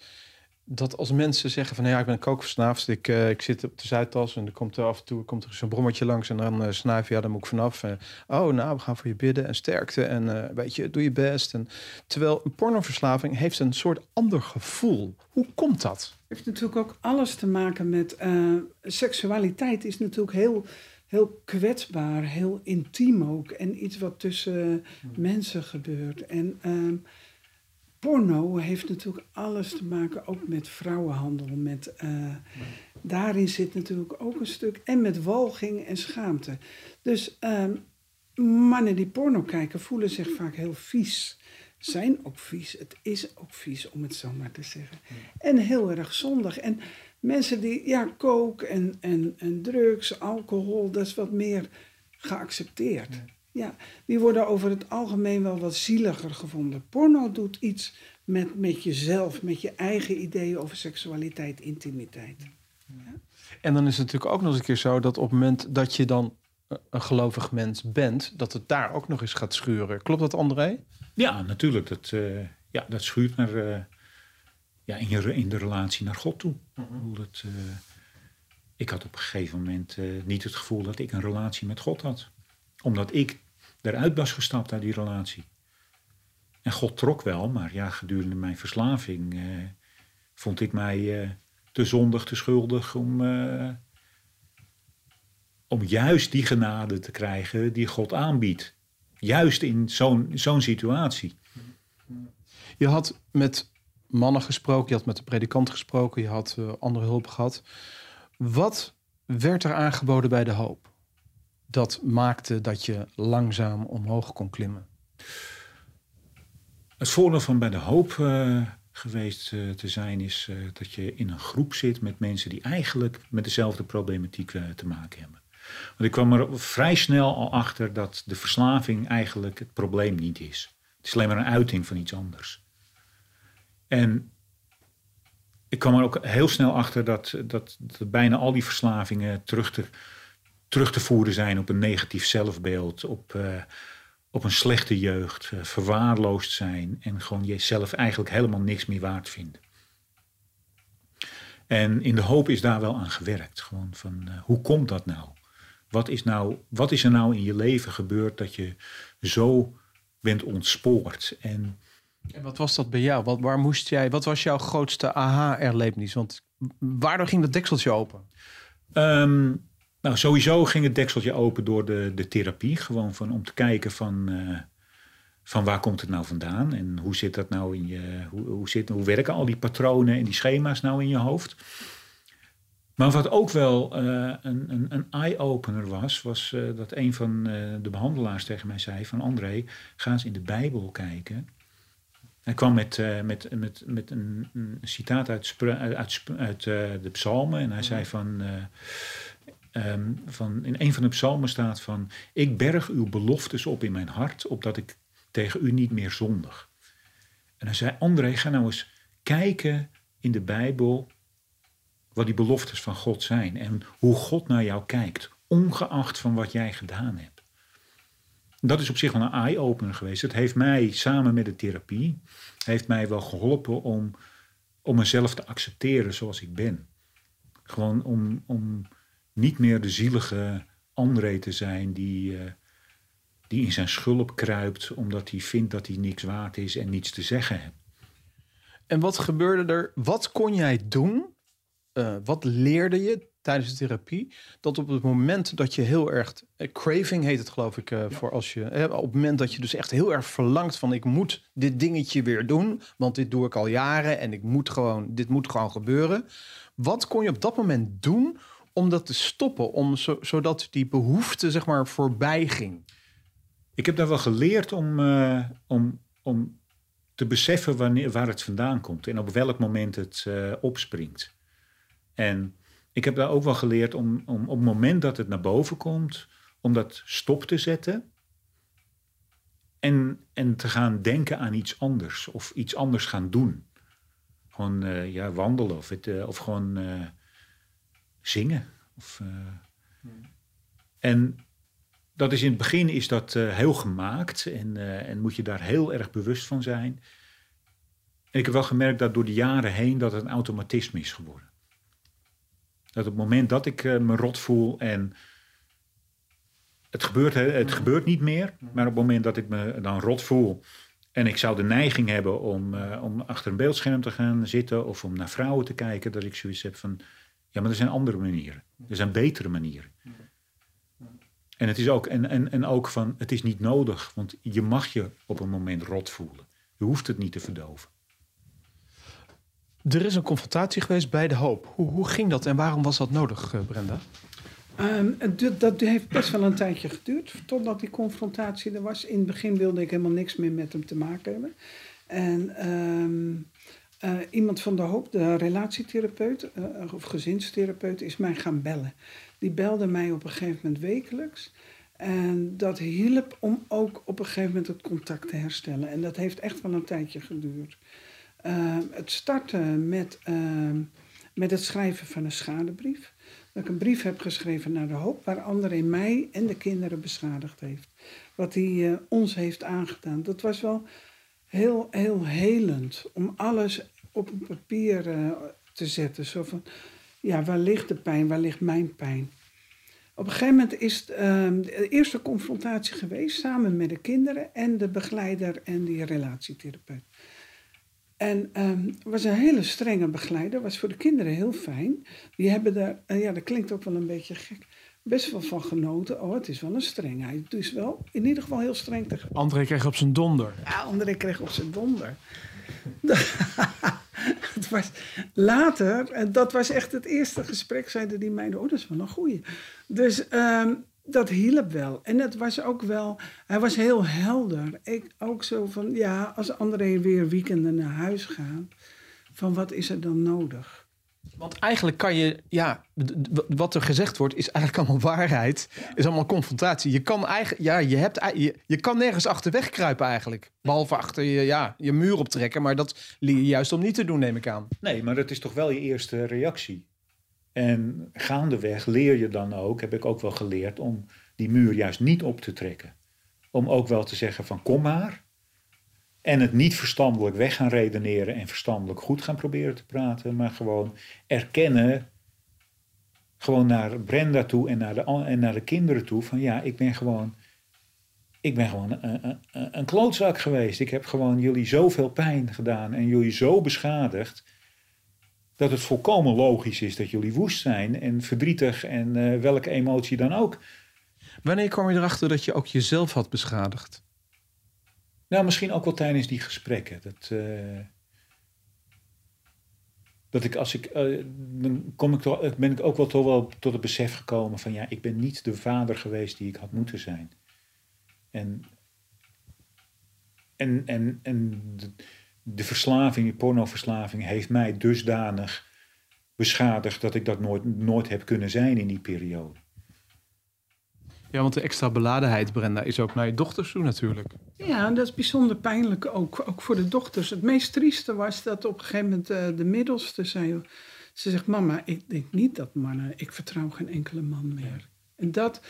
dat als mensen zeggen van... Nou ja, ik ben kookverslaafd. Ik, eh, ik zit op de Zuidas en er komt er af en toe komt er zo'n brommetje langs... en dan uh, snuif je, ja, daar moet ik vanaf. Oh, nou, we gaan voor je bidden en sterkte. En eh, weet je, doe je best. En, terwijl een pornoverslaving heeft een soort ander gevoel. Hoe komt dat? Het heeft natuurlijk ook alles te maken met... eh, seksualiteit is natuurlijk heel, heel kwetsbaar, heel intiem ook. En iets wat tussen mensen gebeurt. En ehm, porno heeft natuurlijk alles te maken ook met vrouwenhandel. Met, eh, Daarin zit natuurlijk ook een stuk... En met walging en schaamte. Dus ehm, mannen die porno kijken voelen zich vaak heel vies. Zijn ook vies. Het is ook vies, om het zo maar te zeggen. En heel erg zondig. En mensen die, ja, kook en, en, en drugs, alcohol, dat is wat meer geaccepteerd. Ja, die worden over het algemeen wel wat zieliger gevonden. Porno doet iets met, met jezelf, met je eigen ideeën over seksualiteit, intimiteit. Ja? En dan is het natuurlijk ook nog eens een keer zo dat op het moment dat je dan een gelovig mens bent, dat het daar ook nog eens gaat schuren. Klopt dat, André? Ja, natuurlijk. Dat, uh, ja, dat schuurt naar, uh, ja, in, je, in de relatie naar God toe. Mm dat, uh, ik had op een gegeven moment niet het gevoel dat ik een relatie met God had. Omdat ik eruit was gestapt uit die relatie. En God trok wel, maar ja, gedurende mijn verslaving vond ik mij te zondig, te schuldig om om juist die genade te krijgen die God aanbiedt. Juist in zo'n zo'n situatie. Je had met mannen gesproken, je had met de predikant gesproken, je had uh, andere hulp gehad. Wat werd er aangeboden bij de hoop? Dat maakte dat je langzaam omhoog kon klimmen. Het voordeel van bij de hoop uh, geweest uh, te zijn is dat je in een groep zit met mensen die eigenlijk met dezelfde problematiek te maken hebben. Want ik kwam er vrij snel al achter dat de verslaving eigenlijk het probleem niet is. Het is alleen maar een uiting van iets anders. En ik kwam er ook heel snel achter dat, dat, bijna al die verslavingen terug te, terug te voeren zijn op een negatief zelfbeeld, op, uh, op een slechte jeugd, uh, verwaarloosd zijn en gewoon jezelf eigenlijk helemaal niks meer waard vinden. En in de hoop is daar wel aan gewerkt. Gewoon van uh, hoe komt dat nou? Wat is, nou, wat is er nou in je leven gebeurd dat je zo bent ontspoord? En, en wat was dat bij jou? Wat, waar moest jij, wat was jouw grootste aha-erlevenis? Want waardoor ging dat dekseltje open? Um, nou, sowieso ging het dekseltje open door de, de therapie. Gewoon van, om te kijken van, uh, van waar komt het nou vandaan? En hoe zit dat nou in je. Hoe, hoe, zit, hoe werken al die patronen en die schema's nou in je hoofd? Maar wat ook wel uh, een, een, een eye-opener was, was uh, dat een van de behandelaars tegen mij zei van André, ga eens in de Bijbel kijken. Hij kwam met, met, met, met een, een citaat uit, uit, uit de psalmen en hij zei van, um, van, in een van de psalmen staat van, ik berg uw beloftes op in mijn hart, opdat ik tegen u niet meer zondig. En hij zei, André, ga nou eens kijken in de Bijbel wat die beloftes van God zijn en hoe God naar jou kijkt, ongeacht van wat jij gedaan hebt. Dat is op zich wel een eye-opener geweest. Het heeft mij samen met de therapie, heeft mij wel geholpen om, om mezelf te accepteren zoals ik ben. Gewoon om, om niet meer de zielige André te zijn die, uh, die in zijn schulp kruipt omdat hij vindt dat hij niks waard is en niets te zeggen heeft. En wat gebeurde er? Wat kon jij doen uh, wat leerde je tijdens de therapie? Dat op het moment dat je heel erg, uh, craving heet het geloof ik, ja. voor als je, op het moment dat je dus echt heel erg verlangt van ik moet dit dingetje weer doen, want dit doe ik al jaren en ik moet gewoon, dit moet gewoon gebeuren. Wat kon je op dat moment doen om dat te stoppen, om zo, zodat die behoefte zeg maar voorbij ging? Ik heb daar wel geleerd om, om, om te beseffen wanneer, waar het vandaan komt en op welk moment het opspringt. En ik heb daar ook wel geleerd om, om op het moment dat het naar boven komt, om dat stop te zetten. En, en te gaan denken aan iets anders of iets anders gaan doen. Gewoon uh, ja, wandelen of, het, uh, of gewoon uh, zingen. Of, hmm. En dat is in het begin is dat heel gemaakt en, en moet je daar heel erg bewust van zijn. En ik heb wel gemerkt dat door de jaren heen dat het een automatisme is geworden. Dat op het moment dat ik uh, me rot voel en het gebeurt, het gebeurt niet meer, maar op het moment dat ik me dan rot voel en ik zou de neiging hebben om, uh, om achter een beeldscherm te gaan zitten of om naar vrouwen te kijken, dat ik zoiets heb van, ja, maar er zijn andere manieren. Er zijn betere manieren. En het is ook, en, en, en ook van, het is niet nodig, want je mag je op een moment rot voelen. Je hoeft het niet te verdoven. Er is een confrontatie geweest bij de hoop. Hoe, hoe ging dat en waarom was dat nodig, eh, Brenda? Um, dat heeft best wel een tijdje geduurd totdat die confrontatie er was. In het begin wilde ik helemaal niks meer met hem te maken hebben. En um, uh, iemand van de hoop, de relatietherapeut uh, of gezinstherapeut, is mij gaan bellen. Die belde mij op een gegeven moment wekelijks. En dat hielp om ook op een gegeven moment het contact te herstellen. En dat heeft echt wel een tijdje geduurd. Uh, het startte met, uh, met het schrijven van een schadebrief. Dat ik een brief heb geschreven naar de hoop, waar André mij en de kinderen beschadigd heeft. Wat hij uh, ons heeft aangedaan. Dat was wel heel, heel helend om alles op een papier uh, te zetten. Zo van, ja, waar ligt de pijn, waar ligt mijn pijn? Op een gegeven moment is het, uh, de eerste confrontatie geweest samen met de kinderen en de begeleider en die relatietherapeut. En um, was een hele strenge begeleider, was voor de kinderen heel fijn. Die hebben daar, uh, ja, dat klinkt ook wel een beetje gek, best wel van genoten. Oh, het is wel een strengheid. Het is wel in ieder geval heel streng tegen. André kreeg op zijn donder. Ja, André kreeg op zijn donder. het was later, en dat was echt het eerste gesprek, zeiden die meiden, oh, dat is wel een goeie. Dus um, dat hielp wel. En het was ook wel, hij was heel helder. Ik ook zo van, ja, als André weer weekenden naar huis gaat, van wat is er dan nodig? Want eigenlijk kan je, ja, wat er gezegd wordt is eigenlijk allemaal waarheid. Is allemaal confrontatie. Je kan eigenlijk, ja, je hebt, je, je kan nergens achterweg kruipen eigenlijk. Behalve achter je, ja, je muur optrekken. Maar dat leer je juist om niet te doen, neem ik aan. Nee, maar dat is toch wel je eerste reactie. En gaandeweg leer je dan ook, heb ik ook wel geleerd, om die muur juist niet op te trekken. Om ook wel te zeggen van kom maar. En het niet verstandelijk weg gaan redeneren en verstandelijk goed gaan proberen te praten, maar gewoon erkennen, gewoon naar Brenda toe en naar de, en naar de kinderen toe, van ja, ik ben gewoon, ik ben gewoon een, een, een klootzak geweest. Ik heb gewoon jullie zoveel pijn gedaan en jullie zo beschadigd, dat het volkomen logisch is dat jullie woest zijn en verdrietig en uh, welke emotie dan ook. Wanneer kwam je erachter dat je ook jezelf had beschadigd? Nou, misschien ook wel tijdens die gesprekken. Dat, uh, dat ik als ik. Uh, dan kom ik toch, ben ik ook wel toch wel tot het besef gekomen van ja, ik ben niet de vader geweest die ik had moeten zijn. En. En, en, en de, de verslaving, die pornoverslaving, heeft mij dusdanig beschadigd dat ik dat nooit, nooit heb kunnen zijn in die periode. Ja, want de extra beladenheid, Brenda, is ook naar je dochters toe natuurlijk. Ja, dat is bijzonder pijnlijk ook, ook voor de dochters. Het meest trieste was dat op een gegeven moment uh, de middelste zei... Ze zegt, mama, ik denk niet dat mannen... Ik vertrouw geen enkele man meer. Ja. En dat,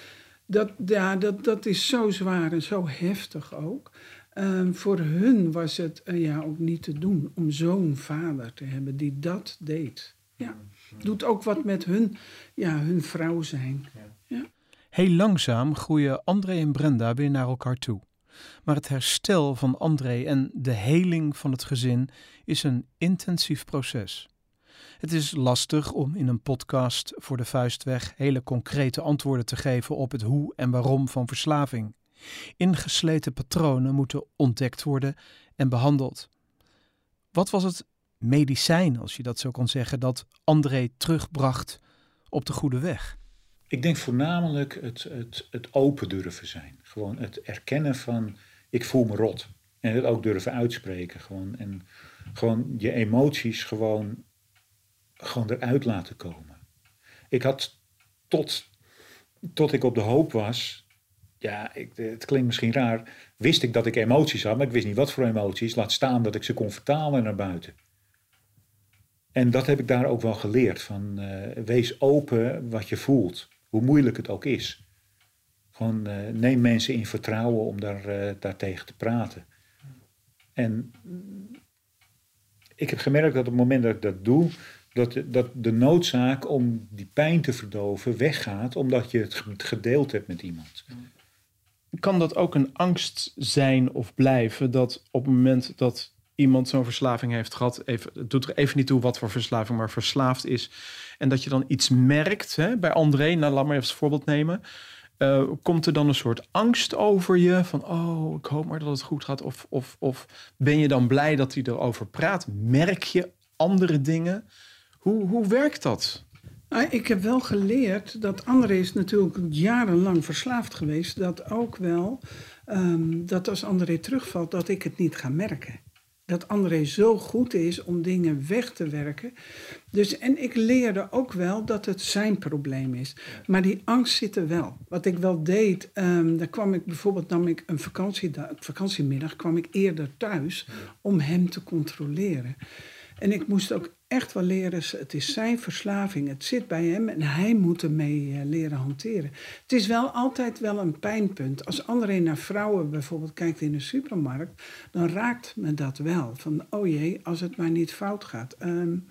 dat, ja, dat, dat is zo zwaar en zo heftig ook. Um, voor hun was het uh, ja, ook niet te doen om zo'n vader te hebben die dat deed. Ja. Doet ook wat met hun, ja, hun vrouw zijn. Ja. Heel langzaam groeien André en Brenda weer naar elkaar toe. Maar het herstel van André en de heling van het gezin is een intensief proces. Het is lastig om in een podcast voor de vuistweg hele concrete antwoorden te geven op het hoe en waarom van verslaving. Ingesleten patronen moeten ontdekt worden en behandeld. Wat was het medicijn, als je dat zo kon zeggen, dat André terugbracht op de goede weg? Ik denk voornamelijk het, het, het open durven zijn. Gewoon het erkennen van ik voel me rot. En het ook durven uitspreken. Gewoon. En gewoon je emoties gewoon, gewoon eruit laten komen. Ik had tot, tot ik op de hoop was, ja, het klinkt misschien raar, wist ik dat ik emoties had, maar ik wist niet wat voor emoties. Laat staan dat ik ze kon vertalen naar buiten. En dat heb ik daar ook wel geleerd. Van, uh, wees open wat je voelt hoe moeilijk het ook is. Gewoon uh, neem mensen in vertrouwen om daar, uh, daartegen te praten. En ik heb gemerkt dat op het moment dat ik dat doe, dat, dat de noodzaak om die pijn te verdoven weggaat, omdat je het gedeeld hebt met iemand. Kan dat ook een angst zijn of blijven dat op het moment dat iemand zo'n verslaving heeft gehad, even, het doet er even niet toe wat voor verslaving, maar verslaafd is, en dat je dan iets merkt hè, bij André, nou, laat maar even als voorbeeld nemen. Uh, komt er dan een soort angst over je van, oh, ik hoop maar dat het goed gaat? Of, of, of ben je dan blij dat hij erover praat? Merk je andere dingen? Hoe, hoe werkt dat? Nou, ik heb wel geleerd dat André is natuurlijk jarenlang verslaafd geweest. Dat ook wel, um, dat als André terugvalt, dat ik het niet ga merken. dat André zo goed is om dingen weg te werken. Dus, en ik leerde ook wel dat het zijn probleem is. Maar die angst zit er wel. Wat ik wel deed, um, dan kwam ik bijvoorbeeld, nam ik een vakantiemiddag, kwam ik eerder thuis om hem te controleren. En ik moest ook echt wel leren, het is zijn verslaving, het zit bij hem en hij moet ermee uh, leren hanteren. Het is wel altijd wel een pijnpunt. Als André naar vrouwen bijvoorbeeld kijkt in de supermarkt, dan raakt me dat wel. Van, oh jee, als het maar niet fout gaat. Um,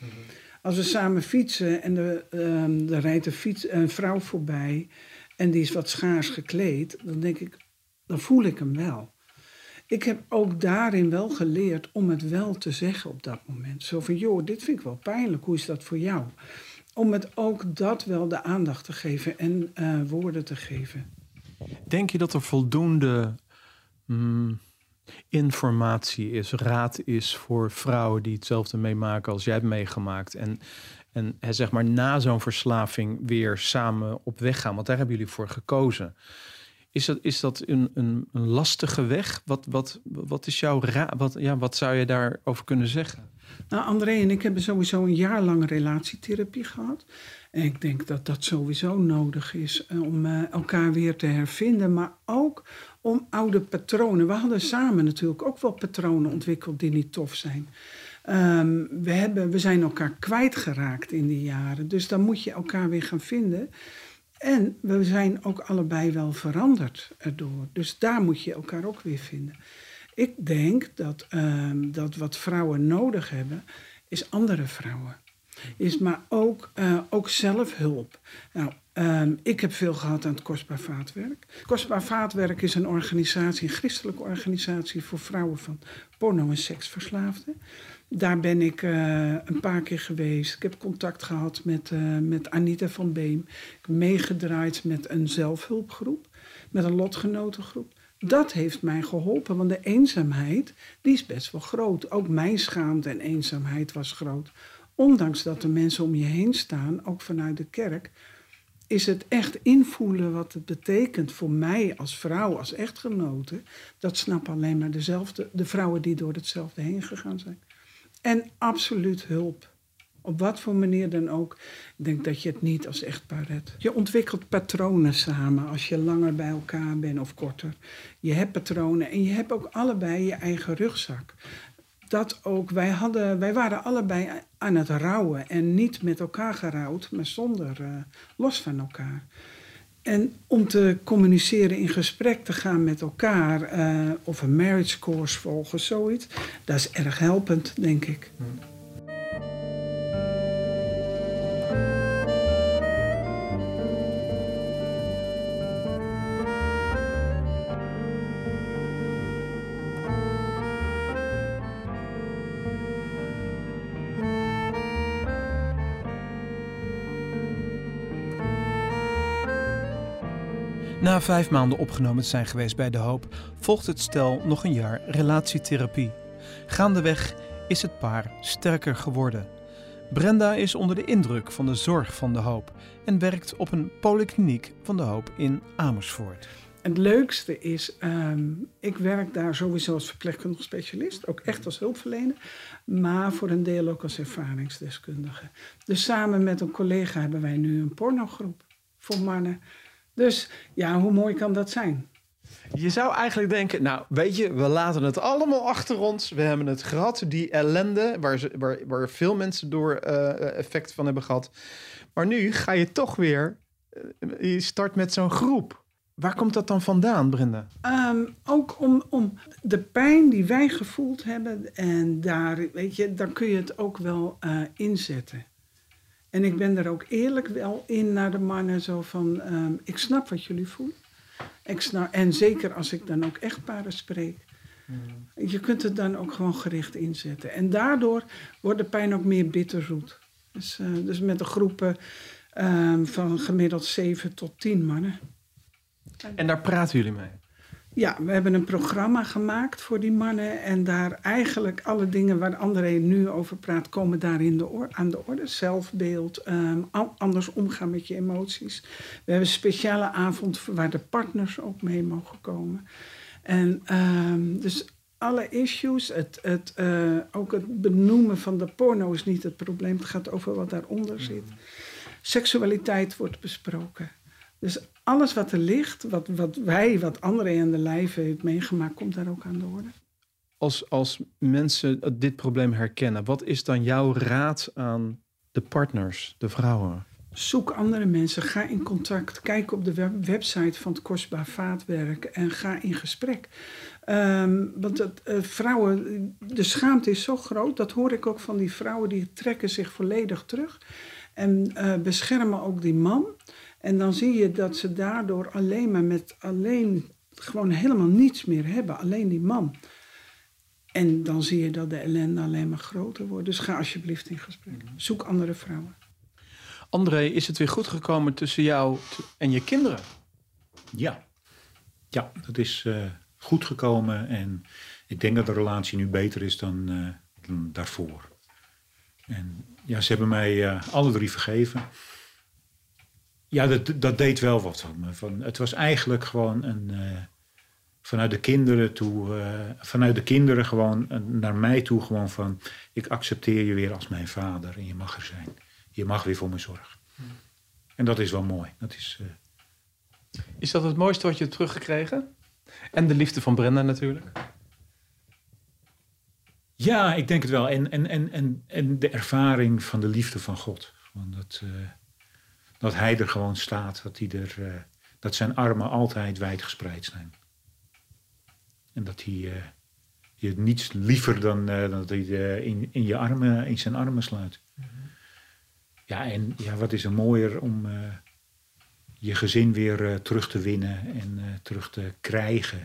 Als we samen fietsen en er um, rijdt een, fiets, een vrouw voorbij en die is wat schaars gekleed, dan denk ik, dan voel ik hem wel ik heb ook daarin wel geleerd om het wel te zeggen op dat moment. Zo van, joh, dit vind ik wel pijnlijk, hoe is dat voor jou? Om het ook dat wel de aandacht te geven en uh, woorden te geven. Denk je dat er voldoende mm, informatie is, raad is voor vrouwen die hetzelfde meemaken als jij hebt meegemaakt? En, en zeg maar na zo'n verslaving weer samen op weg gaan, want daar hebben jullie voor gekozen. Is dat, is dat een, een, een lastige weg? Wat, wat, wat is jouw raad? Wat, ja, wat zou je daarover kunnen zeggen? Nou, André en ik hebben sowieso een jaar lang relatietherapie gehad. En ik denk dat dat sowieso nodig is eh, om uh, elkaar weer te hervinden. Maar ook om oude patronen. We hadden samen natuurlijk ook wel patronen ontwikkeld die niet tof zijn. Um, we, hebben, we zijn elkaar kwijtgeraakt in die jaren. Dus dan moet je elkaar weer gaan vinden. En we zijn ook allebei wel veranderd erdoor. Dus daar moet je elkaar ook weer vinden. Ik denk dat, um, dat wat vrouwen nodig hebben, is andere vrouwen. Is maar ook, uh, ook zelfhulp. Nou, um, ik heb veel gehad aan het Kostbaar Vaatwerk. Kostbaar Vaatwerk is een organisatie, een christelijke organisatie voor vrouwen van porno- en seksverslaafden. Daar ben ik uh, een paar keer geweest. Ik heb contact gehad met, uh, met Anita van Beem. Ik heb meegedraaid met een zelfhulpgroep, met een lotgenotengroep. Dat heeft mij geholpen, want de eenzaamheid die is best wel groot. Ook mijn schaamte en eenzaamheid was groot. Ondanks dat er mensen om je heen staan, ook vanuit de kerk, is het echt invoelen wat het betekent voor mij als vrouw, als echtgenote. Dat snappen alleen maar dezelfde, de vrouwen die door hetzelfde heen gegaan zijn. En absoluut hulp. Op wat voor manier dan ook. Ik denk dat je het niet als echtpaar redt. Je ontwikkelt patronen samen als je langer bij elkaar bent of korter. Je hebt patronen en je hebt ook allebei je eigen rugzak. Dat ook, wij, hadden, wij waren allebei aan het rouwen. En niet met elkaar gerouwd, maar zonder, uh, los van elkaar. En om te communiceren, in gesprek te gaan met elkaar, uh, of een marriage course volgen, zoiets, dat is erg helpend, denk ik. Hmm. Vijf maanden opgenomen zijn geweest bij De Hoop, volgt het stel nog een jaar relatietherapie. Gaandeweg is het paar sterker geworden. Brenda is onder de indruk van de zorg van De Hoop en werkt op een polykliniek van De Hoop in Amersfoort. Het leukste is, um, ik werk daar sowieso als verpleegkundig specialist, ook echt als hulpverlener, maar voor een deel ook als ervaringsdeskundige. Dus samen met een collega hebben wij nu een pornogroep voor mannen dus ja, hoe mooi kan dat zijn? Je zou eigenlijk denken, nou weet je, we laten het allemaal achter ons. We hebben het gehad, die ellende, waar, ze, waar, waar veel mensen door uh, effect van hebben gehad. Maar nu ga je toch weer, uh, je start met zo'n groep. Waar komt dat dan vandaan, Brenda? Um, ook om, om de pijn die wij gevoeld hebben. En daar, weet je, daar kun je het ook wel uh, inzetten. En ik ben er ook eerlijk wel in naar de mannen, zo van, um, ik snap wat jullie voelen. Ik snap, en zeker als ik dan ook echtparen spreek. Mm. Je kunt het dan ook gewoon gericht inzetten. En daardoor wordt de pijn ook meer bitterzoet. Dus, uh, dus met de groepen um, van gemiddeld 7 tot 10 mannen. En daar praten jullie mee? Ja, we hebben een programma gemaakt voor die mannen. En daar eigenlijk alle dingen waar André nu over praat, komen daar in de aan de orde. Zelfbeeld, um, anders omgaan met je emoties. We hebben een speciale avond waar de partners ook mee mogen komen. En um, dus alle issues, het, het, eh, ook het benoemen van de porno is niet het probleem. Het gaat over wat daaronder zit. Seksualiteit wordt besproken. Dus alles wat er ligt, wat, wat wij, wat anderen in de lijf heeft meegemaakt, komt daar ook aan de orde. Als, als mensen dit probleem herkennen, wat is dan jouw raad aan de partners, de vrouwen? Zoek andere mensen, ga in contact, kijk op de web- website van het Kostbaar Vaatwerk en ga in gesprek. Ehm, want het, eh, vrouwen, de schaamte is zo groot, dat hoor ik ook van die vrouwen, die trekken zich volledig terug en eh, beschermen ook die man. En dan zie je dat ze daardoor alleen maar met alleen gewoon helemaal niets meer hebben, alleen die man. En dan zie je dat de ellende alleen maar groter wordt. Dus ga alsjeblieft in gesprek. Zoek andere vrouwen. André, is het weer goed gekomen tussen jou en je kinderen? Ja, ja dat is eh, goed gekomen en ik denk dat de relatie nu beter is dan, eh, dan daarvoor. En ja, ze hebben mij eh, alle drie vergeven. Ja, dat, dat deed wel wat van me. Van, het was eigenlijk gewoon een, eh, vanuit de kinderen toe, eh, vanuit de kinderen gewoon naar mij toe gewoon van, ik accepteer je weer als mijn vader en je mag er zijn. Je mag weer voor me zorgen. En dat is wel mooi. Dat is, eh, Is dat het mooiste wat je hebt teruggekregen? En de liefde van Brenda natuurlijk. Ja, ik denk het wel. En, en, en, en, en de ervaring van de liefde van God. Van dat, dat hij er gewoon staat. Dat, hij er, eh, dat zijn armen altijd wijd gespreid zijn. En dat hij eh, je niets liever dan eh, dat hij in, in, je armen, in zijn armen sluit. Ja, en ja, wat is er mooier om je gezin weer terug te winnen en terug te krijgen.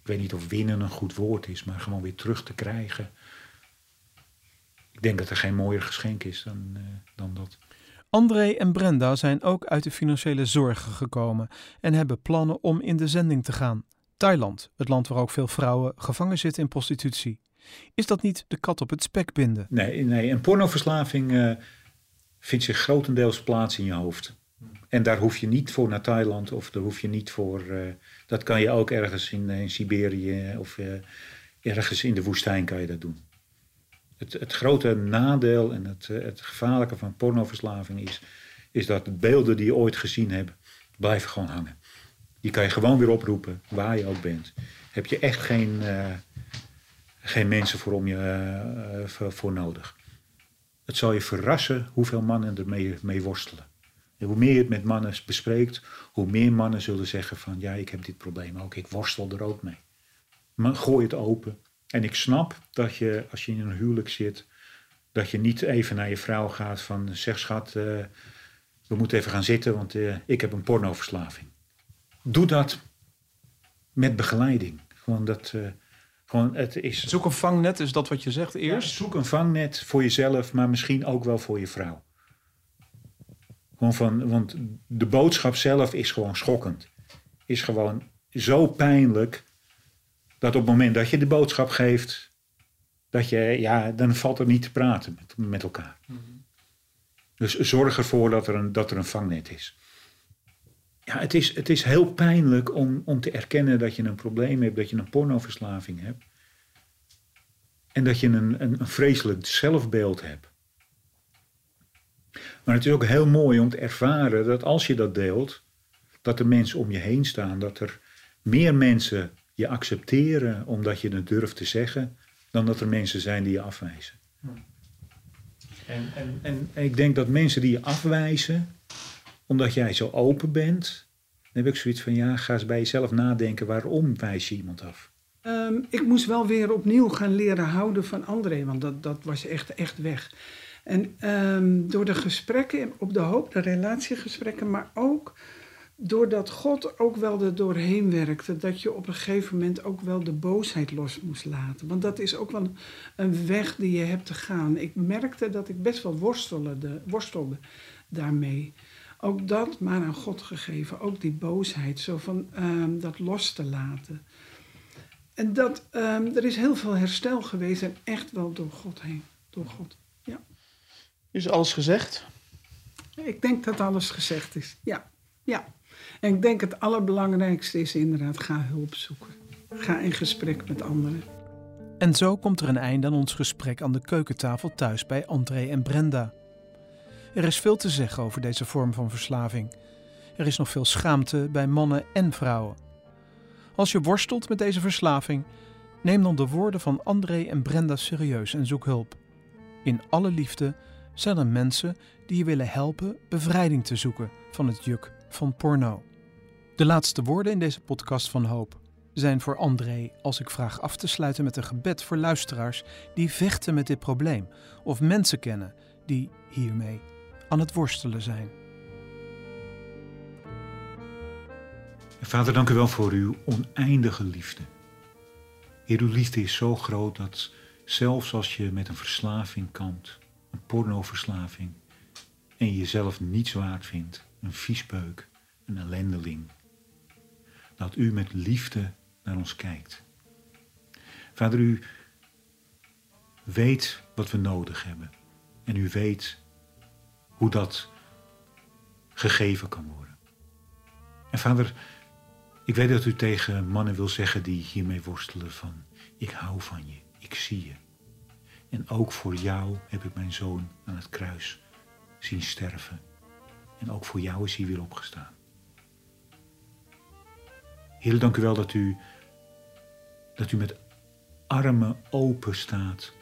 Ik weet niet of winnen een goed woord is, maar gewoon weer terug te krijgen. Ik denk dat er geen mooier geschenk is dan, dan dat. André en Brenda zijn ook uit de financiële zorgen gekomen en hebben plannen om in de zending te gaan. Thailand, het land waar ook veel vrouwen gevangen zitten in prostitutie. Is dat niet de kat op het spek binden? Nee, nee een pornoverslaving eh, vindt zich grotendeels plaats in je hoofd. En daar hoef je niet voor naar Thailand of daar hoef je niet voor. eh, dat kan je ook ergens in, eh, Siberië of ergens in de woestijn kan je dat doen. Het, het grote nadeel en het, eh, het gevaarlijke van pornoverslaving is, is dat de beelden die je ooit gezien hebt, blijven gewoon hangen. Die kan je gewoon weer oproepen, waar je ook bent. Heb je echt geen, eh, geen mensen voor, om je, eh, voor, nodig. Het zal je verrassen hoeveel mannen ermee mee worstelen. En hoe meer je het met mannen bespreekt, hoe meer mannen zullen zeggen van ja, ik heb dit probleem ook, ik worstel er ook mee. Maar gooi het open. En ik snap dat je, als je in een huwelijk zit, dat je niet even naar je vrouw gaat van zeg schat, eh, we moeten even gaan zitten, want eh, ik heb een pornoverslaving. Doe dat met begeleiding. Gewoon dat, eh, gewoon het is. Zoek een vangnet, is dat wat je zegt eerst? Ja, zoek een vangnet voor jezelf, maar misschien ook wel voor je vrouw. Gewoon van, want de boodschap zelf is gewoon schokkend. Is gewoon zo pijnlijk dat op het moment dat je de boodschap geeft, dat je, ja, dan valt er niet te praten met, met elkaar. Dus zorg ervoor dat er een, dat er een vangnet is. Ja, het is, het is heel pijnlijk om, om te erkennen dat je een probleem hebt, dat je een pornoverslaving hebt. En dat je een, een, een vreselijk zelfbeeld hebt. Maar het is ook heel mooi om te ervaren dat als je dat deelt, dat er mensen om je heen staan, dat er meer mensen je accepteren omdat je het durft te zeggen, dan dat er mensen zijn die je afwijzen. En, en, en ik denk dat mensen die je afwijzen, omdat jij zo open bent, dan heb ik zoiets van ja, ga eens bij jezelf nadenken waarom wijs je iemand af. Ehm, ik moest wel weer opnieuw gaan leren houden van André, want dat, dat was echt, echt weg. En ehm, door de gesprekken op de hoop, de relatiegesprekken, maar ook doordat God ook wel er doorheen werkte, dat je op een gegeven moment ook wel de boosheid los moest laten. Want dat is ook wel een weg die je hebt te gaan. Ik merkte dat ik best wel worstelde, worstelde daarmee. Ook dat maar aan God gegeven, ook die boosheid, zo van ehm, dat los te laten. En dat, ehm, er is heel veel herstel geweest en echt wel door God heen. Door God. Is alles gezegd? Ik denk dat alles gezegd is. Ja, ja. En ik denk het allerbelangrijkste is inderdaad, ga hulp zoeken. Ga in gesprek met anderen. En zo komt er een einde aan ons gesprek aan de keukentafel thuis bij André en Brenda. Er is veel te zeggen over deze vorm van verslaving. Er is nog veel schaamte bij mannen en vrouwen. Als je worstelt met deze verslaving, neem dan de woorden van André en Brenda serieus en zoek hulp. In alle liefde zijn er mensen die je willen helpen bevrijding te zoeken van het juk van porno. De laatste woorden in deze podcast van Hoop zijn voor André als ik vraag af te sluiten met een gebed voor luisteraars die vechten met dit probleem of mensen kennen die hiermee aan het worstelen zijn. Vader, dank u wel voor uw oneindige liefde. Heer, uw liefde is zo groot dat zelfs als je met een verslaving kampt, een pornoverslaving, en je jezelf niets waard vindt, een viespeuk, een ellendeling, dat u met liefde naar ons kijkt. Vader, u weet wat we nodig hebben. En u weet hoe dat gegeven kan worden. En vader, ik weet dat u tegen mannen wil zeggen die hiermee worstelen van, ik hou van je, ik zie je. En ook voor jou heb ik mijn zoon aan het kruis zien sterven. En ook voor jou is hij weer opgestaan. Heer, dank u wel dat u, dat u met armen open staat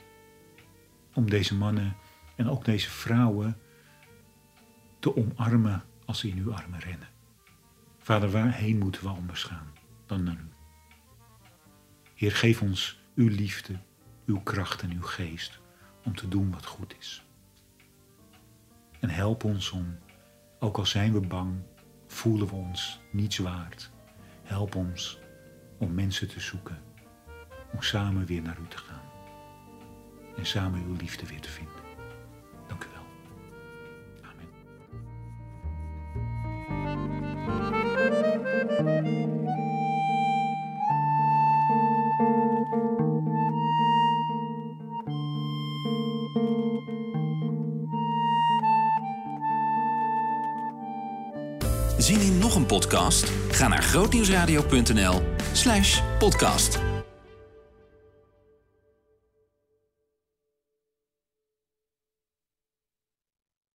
om deze mannen en ook deze vrouwen te omarmen als ze in uw armen rennen. Vader, waarheen moeten we anders gaan dan naar u? Heer, geef ons uw liefde, uw kracht en uw geest om te doen wat goed is. En help ons om, ook al zijn we bang, voelen we ons niets waard. Help ons om mensen te zoeken, om samen weer naar u te gaan en samen uw liefde weer te vinden. Podcast? Ga naar grootnieuwsradio.nl slash podcast.